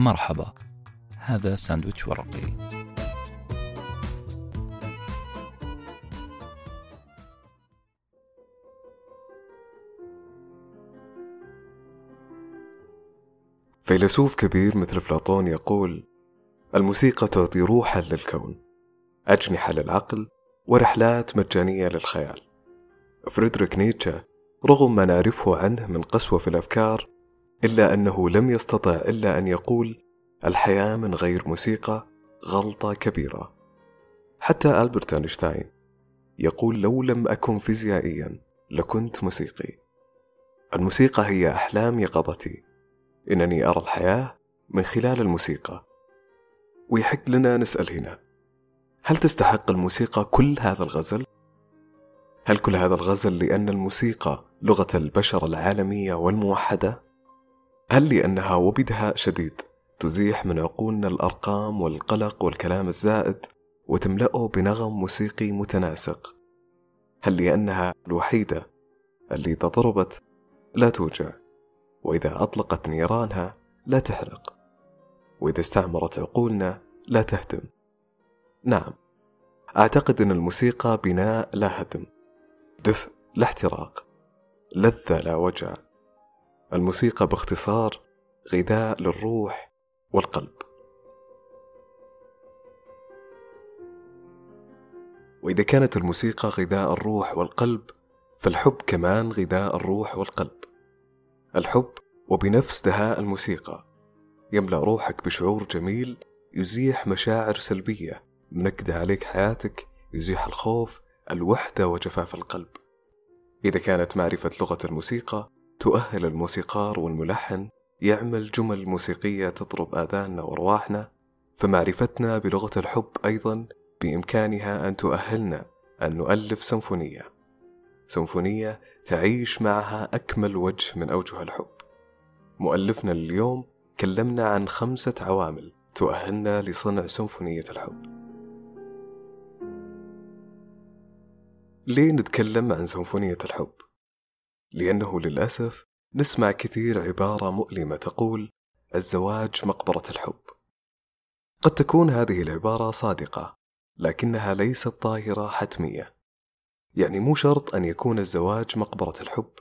مرحبا. هذا ساندويتش ورقي. فيلسوف كبير مثل أفلاطون يقول الموسيقى تعطي روحا للكون أجنحة للعقل ورحلات مجانية للخيال. فريدريك نيتشه رغم ما نعرفه عنه من قسوة في الأفكار إلا أنه لم يستطع إلا أن يقول الحياة من غير موسيقى غلطة كبيرة حتى ألبرت أينشتاين يقول لو لم أكن فيزيائيا لكنت موسيقي الموسيقى هي أحلام يقظتي إنني أرى الحياة من خلال الموسيقى ويحق لنا نسأل هنا هل تستحق الموسيقى كل هذا الغزل؟ هل كل هذا الغزل لأن الموسيقى لغة البشر العالمية والموحدة؟ هل لأنها وبدهاء شديد تزيح من عقولنا الأرقام والقلق والكلام الزائد وتملأه بنغم موسيقي متناسق؟ هل لأنها الوحيدة اللي إذا ضربت لا توجع وإذا أطلقت نيرانها لا تحرق وإذا استعمرت عقولنا لا تهدم نعم أعتقد أن الموسيقى بناء لا هدم دفء لا احتراق لذة لا وجع الموسيقى باختصار غذاء للروح والقلب. وإذا كانت الموسيقى غذاء الروح والقلب فالحب كمان غذاء الروح والقلب. الحب وبنفس دهاء الموسيقى يملأ روحك بشعور جميل يزيح مشاعر سلبية. منكدة عليك حياتك يزيح الخوف الوحدة وجفاف القلب. إذا كانت معرفة لغة الموسيقى تؤهل الموسيقار والملحن يعمل جمل موسيقية تضرب آذاننا وأرواحنا فمعرفتنا بلغة الحب أيضا بإمكانها أن تؤهلنا أن نؤلف سيمفونية سيمفونية تعيش معها أكمل وجه من أوجه الحب. مؤلفنا اليوم كلمنا عن خمسة عوامل تؤهلنا لصنع سيمفونية الحب. ليه نتكلم عن سيمفونية الحب؟ لأنه للأسف نسمع كثير عبارة مؤلمة تقول الزواج مقبرة الحب. قد تكون هذه العبارة صادقة لكنها ليست ظاهرة حتمية. يعني مو شرط أن يكون الزواج مقبرة الحب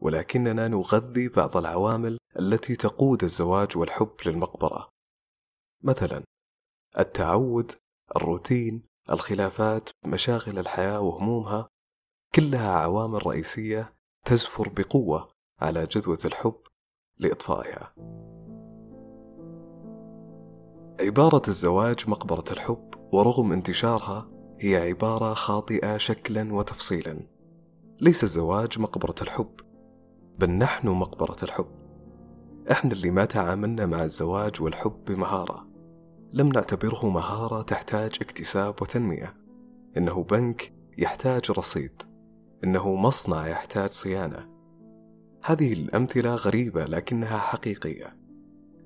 ولكننا نغذي بعض العوامل التي تقود الزواج والحب للمقبرة. مثلا التعود الروتين الخلافات مشاغل الحياة وهمومها كلها عوامل رئيسية تزفر بقوة على جدوى الحب لإطفائها. عبارة الزواج مقبرة الحب ورغم انتشارها هي عبارة خاطئة شكلا وتفصيلا. ليس الزواج مقبرة الحب بل نحن مقبرة الحب. إحنا اللي ما تعاملنا مع الزواج والحب بمهارة. لم نعتبره مهارة تحتاج اكتساب وتنمية. إنه بنك يحتاج رصيد. إنه مصنع يحتاج صيانة. هذه الأمثلة غريبة لكنها حقيقية.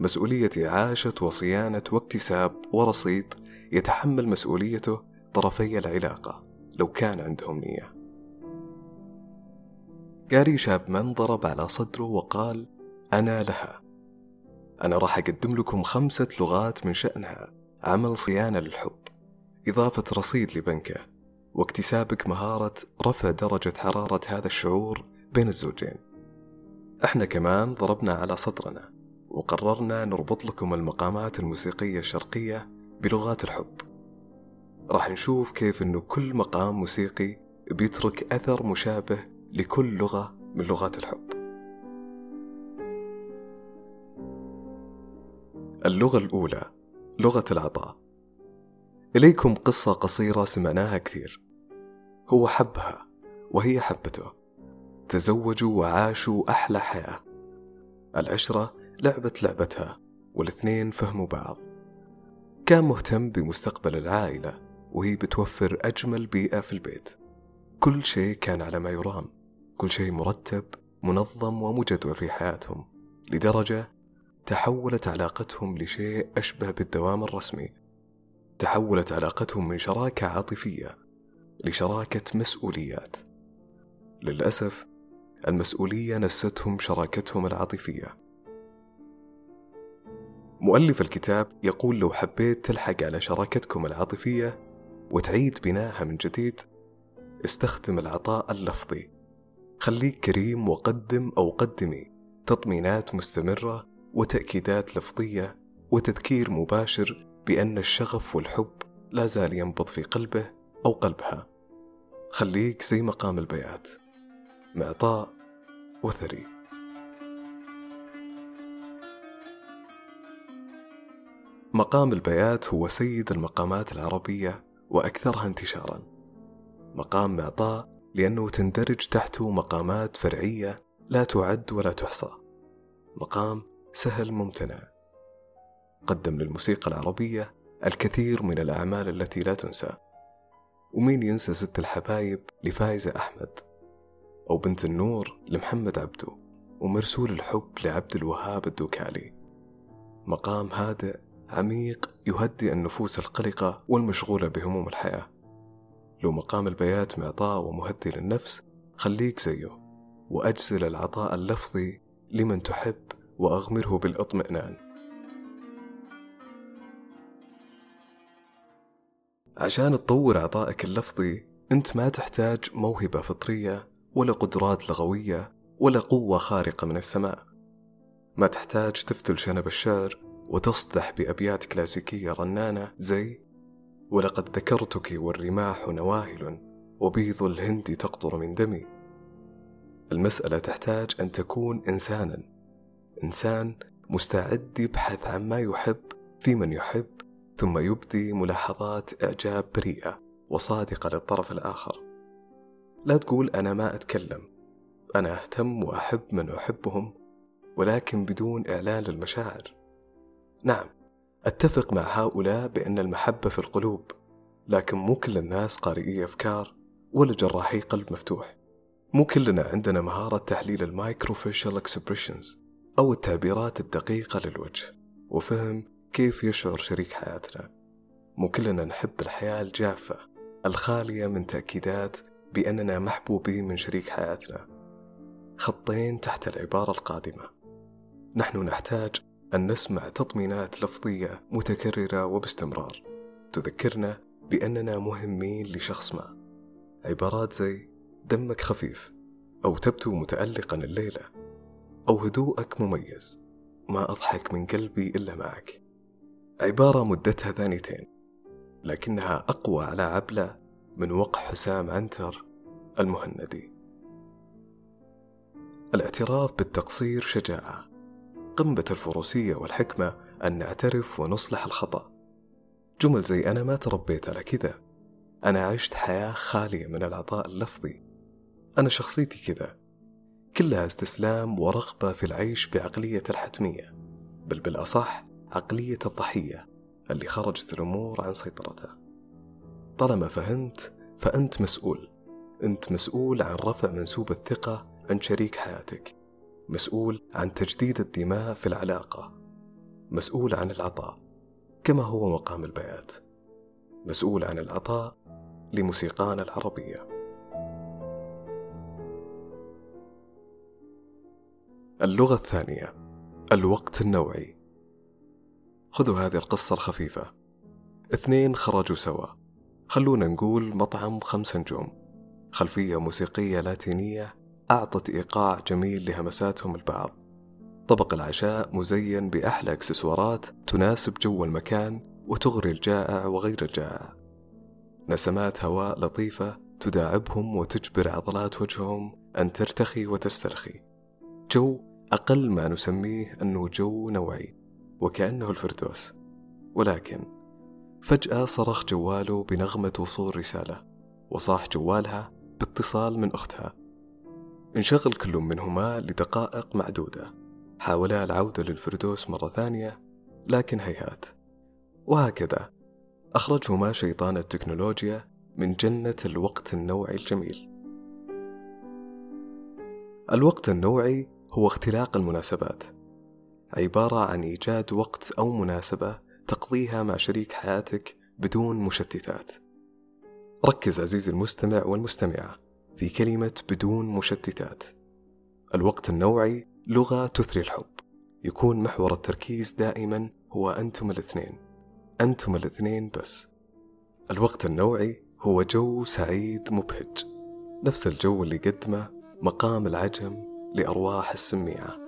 مسؤولية إعاشة وصيانة واكتساب ورصيد يتحمل مسؤوليته طرفي العلاقة لو كان عندهم نية. جاري شابمان ضرب على صدره وقال أنا لها. أنا راح أقدم لكم خمسة لغات من شأنها عمل صيانة للحب إضافة رصيد لبنكة واكتسابك مهارة رفع درجة حرارة هذا الشعور بين الزوجين. إحنا كمان ضربنا على صدرنا وقررنا نربط لكم المقامات الموسيقية الشرقية بلغات الحب. راح نشوف كيف إنه كل مقام موسيقي بيترك أثر مشابه لكل لغة من لغات الحب. اللغة الأولى لغة العطاء. إليكم قصة قصيرة سمعناها كثير. هو حبها وهي حبته. تزوجوا وعاشوا أحلى حياة. العشرة لعبت لعبتها والاثنين فهموا بعض. كان مهتم بمستقبل العائلة وهي بتوفر أجمل بيئة في البيت. كل شيء كان على ما يرام. كل شيء مرتب منظم ومجدول في حياتهم. لدرجة تحولت علاقتهم لشيء أشبه بالدوام الرسمي. تحولت علاقتهم من شراكة عاطفية لشراكة مسؤوليات. للأسف المسؤولية نستهم شراكتهم العاطفية. مؤلف الكتاب يقول لو حبيت تلحق على شراكتكم العاطفية وتعيد بنائها من جديد استخدم العطاء اللفظي. خليك كريم وقدم أو قدمي تطمينات مستمرة وتأكيدات لفظية وتذكير مباشر بأن الشغف والحب لا زال ينبض في قلبه أو قلبها. خليك زي مقام البيات معطاء وثري. مقام البيات هو سيد المقامات العربية وأكثرها انتشارا. مقام معطاء لأنه تندرج تحته مقامات فرعية لا تعد ولا تحصى. مقام سهل ممتنع. قدم للموسيقى العربية الكثير من الأعمال التي لا تنسى. ومين ينسى ست الحبايب لفايزة أحمد؟ أو بنت النور لمحمد عبدو ومرسول الحب لعبد الوهاب الدوكالي؟ مقام هادئ عميق يهدئ النفوس القلقة والمشغولة بهموم الحياة. لو مقام البيات معطاء ومهدي للنفس خليك زيه. وأجزل العطاء اللفظي لمن تحب وأغمره بالإطمئنان. عشان تطور عطائك اللفظي أنت ما تحتاج موهبة فطرية ولا قدرات لغوية ولا قوة خارقة من السماء. ما تحتاج تفتل شنب الشعر وتصدح بأبيات كلاسيكية رنانة زي ولقد ذكرتك والرماح نواهل وبيض الهند تقطر من دمي المسألة تحتاج أن تكون إنسانا. إنسان مستعد يبحث عن ما يحب في من يحب ثم يبدي ملاحظات إعجاب بريئة وصادقة للطرف الآخر. لا تقول أنا ما أتكلم. أنا أهتم وأحب من أحبهم ولكن بدون إعلان للمشاعر. نعم أتفق مع هؤلاء بأن المحبة في القلوب لكن مو كل الناس قارئي أفكار ولا جراحي قلب مفتوح. مو كلنا عندنا مهارة تحليل ال micro facial expressions أو التعبيرات الدقيقة للوجه. وفهم كيف يشعر شريك حياتنا؟ مو كلنا نحب الحياة الجافة الخالية من تأكيدات بأننا محبوبين من شريك حياتنا. خطين تحت العبارة القادمة. نحن نحتاج أن نسمع تطمينات لفظية متكررة وباستمرار. تذكرنا بأننا مهمين لشخص ما. عبارات زي دمك خفيف أو تبدو متألقا الليلة أو هدوءك مميز ما أضحك من قلبي إلا معك. عبارة مدتها ثانيتين لكنها أقوى على عبلة من وقع حسام عنتر المهندي. الاعتراف بالتقصير شجاعة. قمة الفروسية والحكمة أن نعترف ونصلح الخطأ. جمل زي أنا ما تربيت على كذا. أنا عشت حياة خالية من العطاء اللفظي. أنا شخصيتي كذا. كلها استسلام ورغبة في العيش بعقلية الحتمية. بل بالأصح عقلية الضحية اللي خرجت الأمور عن سيطرته طالما فهمت فأنت مسؤول. أنت مسؤول عن رفع منسوب الثقة عند شريك حياتك. مسؤول عن تجديد الدماء في العلاقة. مسؤول عن العطاء كما هو مقام البيات. مسؤول عن العطاء لموسيقانا العربية. اللغة الثانية الوقت النوعي. خذوا هذه القصة الخفيفة. اثنين خرجوا سوا. خلونا نقول مطعم خمس نجوم. خلفية موسيقية لاتينية أعطت إيقاع جميل لهمساتهم البعض. طبق العشاء مزين بأحلى إكسسوارات تناسب جو المكان وتغري الجائع وغير الجائع. نسمات هواء لطيفة تداعبهم وتجبر عضلات وجههم أن ترتخي وتسترخي. جو أقل ما نسميه أنه جو نوعي. وكأنه الفردوس. ولكن فجأة صرخ جواله بنغمة وصول رسالة وصاح جوالها باتصال من أختها. انشغل كل منهما لدقائق معدودة. حاولا العودة للفردوس مرة ثانية لكن هيهات. وهكذا أخرجهما شيطان التكنولوجيا من جنة الوقت النوعي الجميل. الوقت النوعي هو اختلاق المناسبات. عبارة عن إيجاد وقت أو مناسبة تقضيها مع شريك حياتك بدون مشتتات. ركز عزيزي المستمع والمستمعة في كلمة بدون مشتتات. الوقت النوعي لغة تثري الحب. يكون محور التركيز دائما هو أنتم الاثنين. أنتم الاثنين بس. الوقت النوعي هو جو سعيد مبهج. نفس الجو اللي قدمه مقام العجم لأرواح السميعة.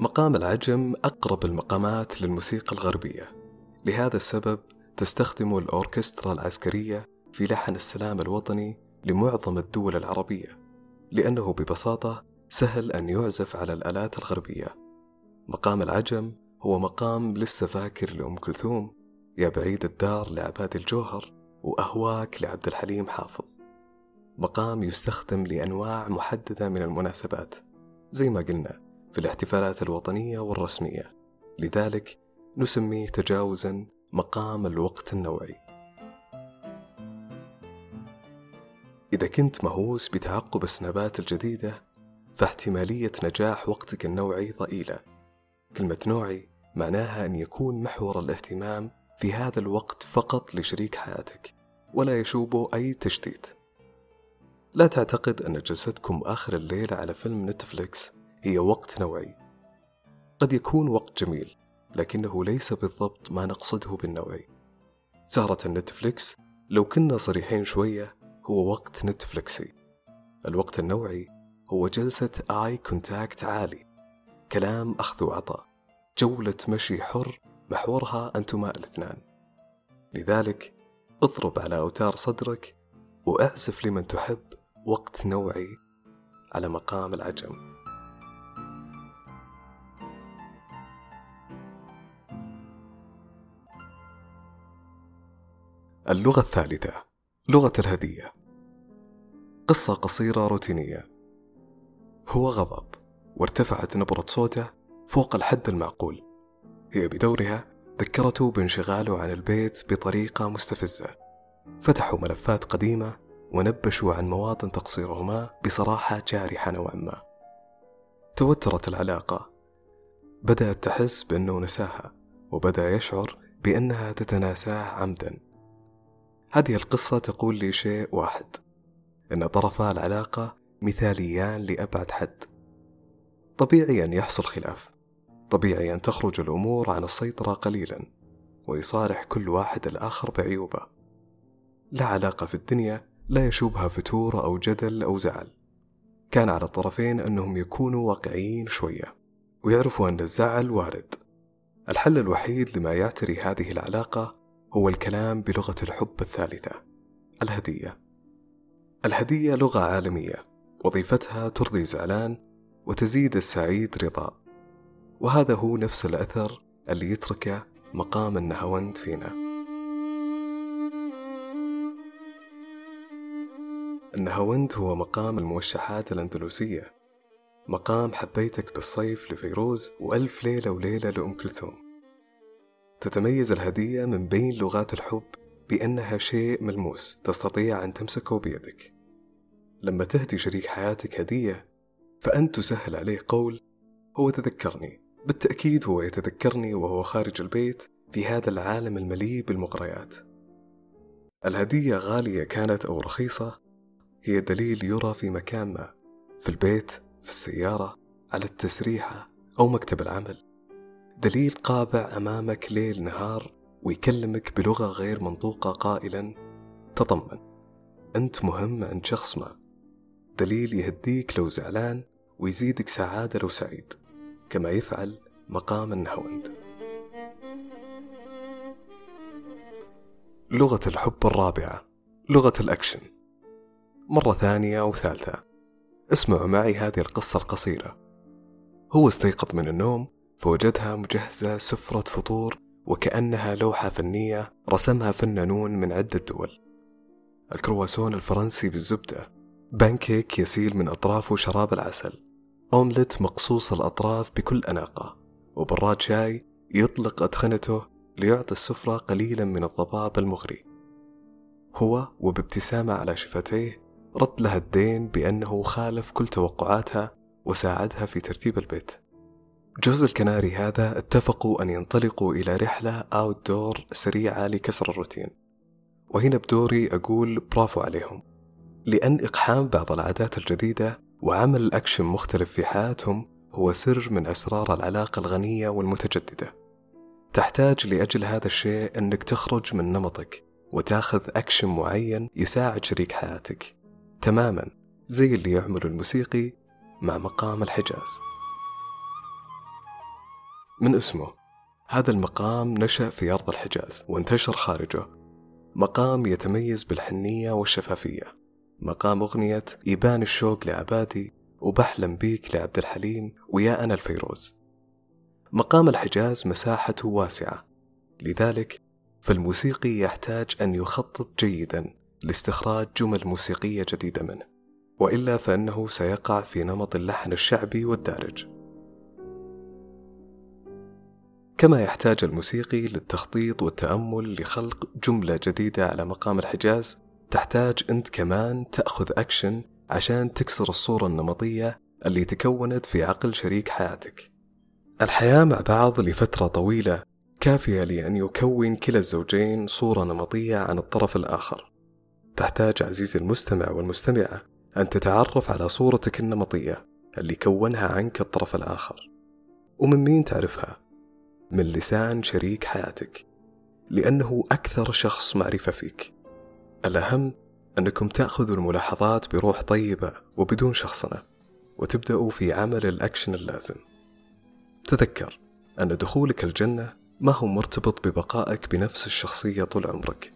مقام العجم أقرب المقامات للموسيقى الغربية. لهذا السبب تستخدم الأوركسترا العسكرية في لحن السلام الوطني لمعظم الدول العربية لأنه ببساطة سهل أن يعزف على الآلات الغربية. مقام العجم هو مقام لسه فاكر لأم كلثوم يا بعيد الدار لعباد الجوهر وأهواك لعبد الحليم حافظ. مقام يستخدم لأنواع محددة من المناسبات زي ما قلنا في الاحتفالات الوطنية والرسمية. لذلك نسميه تجاوزا مقام الوقت النوعي. إذا كنت مهووس بتعقب السنابات الجديدة فاحتمالية نجاح وقتك النوعي ضئيلة. كلمة نوعي معناها أن يكون محور الاهتمام في هذا الوقت فقط لشريك حياتك ولا يشوبه أي تشتيت. لا تعتقد أن جلستكم آخر الليل على فيلم نتفليكس هي وقت نوعي. قد يكون وقت جميل لكنه ليس بالضبط ما نقصده بالنوعي. سهرة النتفليكس لو كنا صريحين شوية هو وقت نتفليكسي. الوقت النوعي هو جلسة آي كونتاكت عالي. كلام أخذ وعطاء. جولة مشي حر محورها أنتما الاثنان. لذلك اضرب على أوتار صدرك وأعزف لمن تحب وقت نوعي على مقام العجم. اللغة الثالثة لغة الهدية. قصة قصيرة روتينية. هو غضب وارتفعت نبرة صوته فوق الحد المعقول. هي بدورها ذكرته بانشغاله عن البيت بطريقة مستفزة. فتحوا ملفات قديمة ونبشوا عن مواطن تقصيرهما بصراحة جارحة نوعا ما. توترت العلاقة. بدأت تحس بأنه نساها وبدأ يشعر بأنها تتناساه عمدا. هذه القصة تقول لي شيء واحد أن طرفا العلاقة مثاليان لأبعد حد. طبيعي أن يحصل خلاف. طبيعي أن تخرج الأمور عن السيطرة قليلا ويصارح كل واحد الآخر بعيوبه. لا علاقة في الدنيا لا يشوبها فتور أو جدل أو زعل. كان على الطرفين أنهم يكونوا واقعيين شوية ويعرفوا أن الزعل وارد. الحل الوحيد لما يعتري هذه العلاقة هو الكلام بلغة الحب الثالثة الهدية. الهدية لغة عالمية وظيفتها ترضي زعلان وتزيد السعيد رضا. وهذا هو نفس الأثر اللي يتركه مقام النهاوند فينا. النهاوند هو مقام الموشحات الأندلسية مقام حبيتك بالصيف لفيروز وألف ليلة وليلة لأم كلثوم. تتميز الهدية من بين لغات الحب بأنها شيء ملموس تستطيع أن تمسكه بيدك. لما تهدي شريك حياتك هدية فأنت تسهل عليه قول هو تذكرني. بالتأكيد هو يتذكرني وهو خارج البيت في هذا العالم المليء بالمغريات. الهدية غالية كانت أو رخيصة هي دليل يرى في مكان ما في البيت في السيارة على التسريحة أو مكتب العمل. دليل قابع أمامك ليل نهار ويكلمك بلغة غير منطوقة قائلا تطمن أنت مهم عند شخص ما. دليل يهديك لو زعلان ويزيدك سعادة لو سعيد كما يفعل مقام النهوند لغة الحب الرابعة لغة الأكشن. مرة ثانية أو ثالثة. اسمعوا معي هذه القصة القصيرة. هو استيقظ من النوم فوجدها مجهزة سفرة فطور وكأنها لوحة فنية رسمها فنانون من عدة دول. الكرواسون الفرنسي بالزبدة بانكيك يسيل من أطرافه شراب العسل أومليت مقصوص الأطراف بكل أناقة وبراد شاي يطلق أدخنته ليعطي السفرة قليلا من الضباب المغري. هو وبابتسامة على شفتيه رد لها الدين بأنه خالف كل توقعاتها وساعدها في ترتيب البيت. جوز الكناري هذا اتفقوا أن ينطلقوا إلى رحلة أوت دور سريعة لكسر الروتين. وهنا بدوري أقول برافو عليهم. لأن إقحام بعض العادات الجديدة وعمل الأكشن مختلف في حياتهم هو سر من أسرار العلاقة الغنية والمتجددة. تحتاج لأجل هذا الشيء أنك تخرج من نمطك وتاخذ أكشن معين يساعد شريك حياتك. تماما زي اللي يعمل الموسيقي مع مقام الحجاز. من اسمه. هذا المقام نشأ في أرض الحجاز وانتشر خارجه. مقام يتميز بالحنية والشفافية. مقام أغنية يبان الشوق لعبادي وبحلم بيك لعبد الحليم ويا أنا الفيروز. مقام الحجاز مساحته واسعة. لذلك فالموسيقي يحتاج أن يخطط جيدا لاستخراج جمل موسيقية جديدة منه. وإلا فإنه سيقع في نمط اللحن الشعبي والدارج. كما يحتاج الموسيقي للتخطيط والتأمل لخلق جملة جديدة على مقام الحجاز تحتاج أنت كمان تأخذ أكشن عشان تكسر الصورة النمطية اللي تكونت في عقل شريك حياتك. الحياة مع بعض لفترة طويلة كافية لأن يكون كلا الزوجين صورة نمطية عن الطرف الآخر. تحتاج عزيزي المستمع والمستمعة أن تتعرف على صورتك النمطية اللي كونها عنك الطرف الآخر. ومن مين تعرفها؟ من لسان شريك حياتك لأنه أكثر شخص معرفة فيك. الأهم أنكم تأخذوا الملاحظات بروح طيبة وبدون شخصنة وتبدأوا في عمل الأكشن اللازم. تذكر أن دخولك الجنة ما هو مرتبط ببقائك بنفس الشخصية طول عمرك.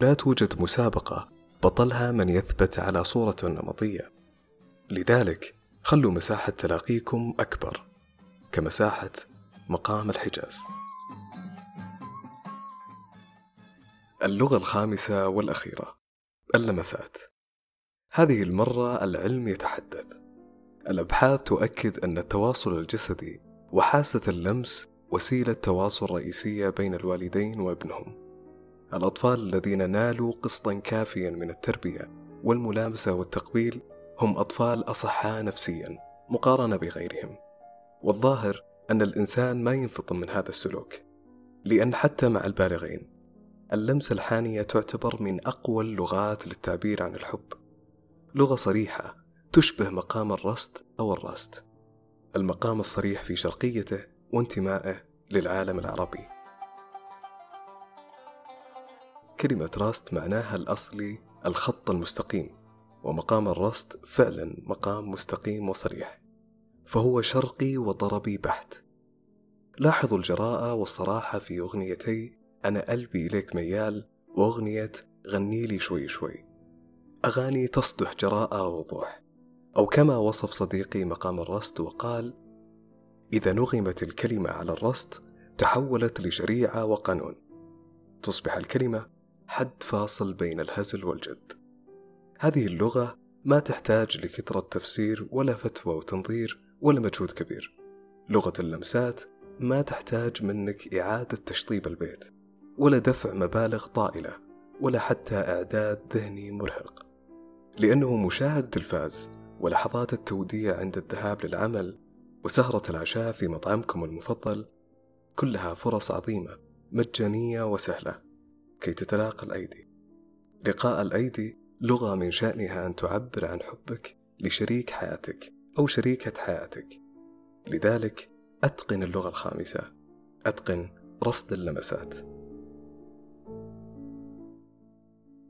لا توجد مسابقة بطلها من يثبت على صورته النمطية لذلك خلوا مساحة تلاقيكم أكبر كمساحة مقام الحجاز. اللغة الخامسة والأخيرة اللمسات. هذه المرة العلم يتحدث. الأبحاث تؤكد أن التواصل الجسدي وحاسة اللمس وسيلة تواصل رئيسية بين الوالدين وابنهم. الأطفال الذين نالوا قسطا كافيا من التربية والملامسة والتقبيل هم أطفال أصحاء نفسيا مقارنة بغيرهم. والظاهر أن الإنسان ما ينفطن من هذا السلوك لأن حتى مع البالغين اللمسة الحانية تعتبر من أقوى اللغات للتعبير عن الحب. لغة صريحة تشبه مقام الرست أو الراست المقام الصريح في شرقيته وانتمائه للعالم العربي. كلمة راست معناها الأصلي الخط المستقيم ومقام الرست فعلا مقام مستقيم وصريح. فهو شرقي وطربي بحت. لاحظوا الجراءة والصراحة في أغنيتي أنا قلبي إليك ميال وأغنية غني لي شوي شوي. أغاني تصدح جراءة ووضوح. أو كما وصف صديقي مقام الرست وقال إذا نغمت الكلمة على الرست تحولت لشريعة وقانون. تصبح الكلمة حد فاصل بين الهزل والجد. هذه اللغة ما تحتاج لكثرة تفسير ولا فتوى وتنظير ولا مجهود كبير. لغة اللمسات ما تحتاج منك إعادة تشطيب البيت ولا دفع مبالغ طائلة ولا حتى إعداد ذهني مرهق. لأنه مشاهد تلفاز ولحظات التوديع عند الذهاب للعمل وسهرة العشاء في مطعمكم المفضل كلها فرص عظيمة مجانية وسهلة كي تتلاقى الأيدي. لقاء الأيدي لغة من شأنها أن تعبر عن حبك لشريك حياتك. أو شريكة حياتك. لذلك أتقن اللغة الخامسة. أتقن رصد اللمسات.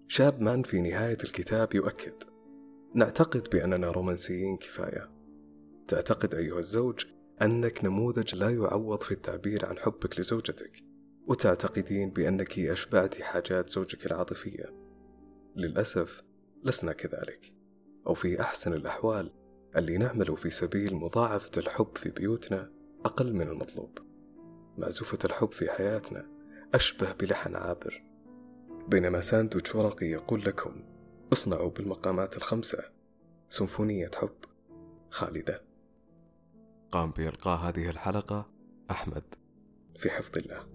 شاب مان في نهاية الكتاب يؤكد نعتقد بأننا رومانسيين كفاية. تعتقد أيها الزوج أنك نموذج لا يعوض في التعبير عن حبك لزوجتك وتعتقدين بأنك أشبعت حاجات زوجك العاطفية. للأسف لسنا كذلك. أو في أحسن الأحوال اللي نعمل في سبيل مضاعفة الحب في بيوتنا أقل من المطلوب. معزوفة الحب في حياتنا أشبه بلحن عابر. بينما ساندويتش ورقي يقول لكم اصنعوا بالمقامات الخمسة. سيمفونية حب. خالدة. قام بإلقاء هذه الحلقة أحمد. في حفظ الله.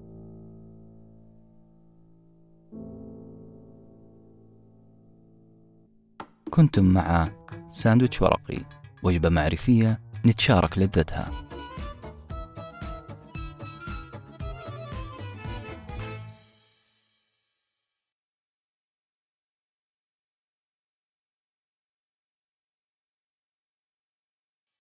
كنتم مع ساندويتش ورقي. وجبة معرفية نتشارك لذتها.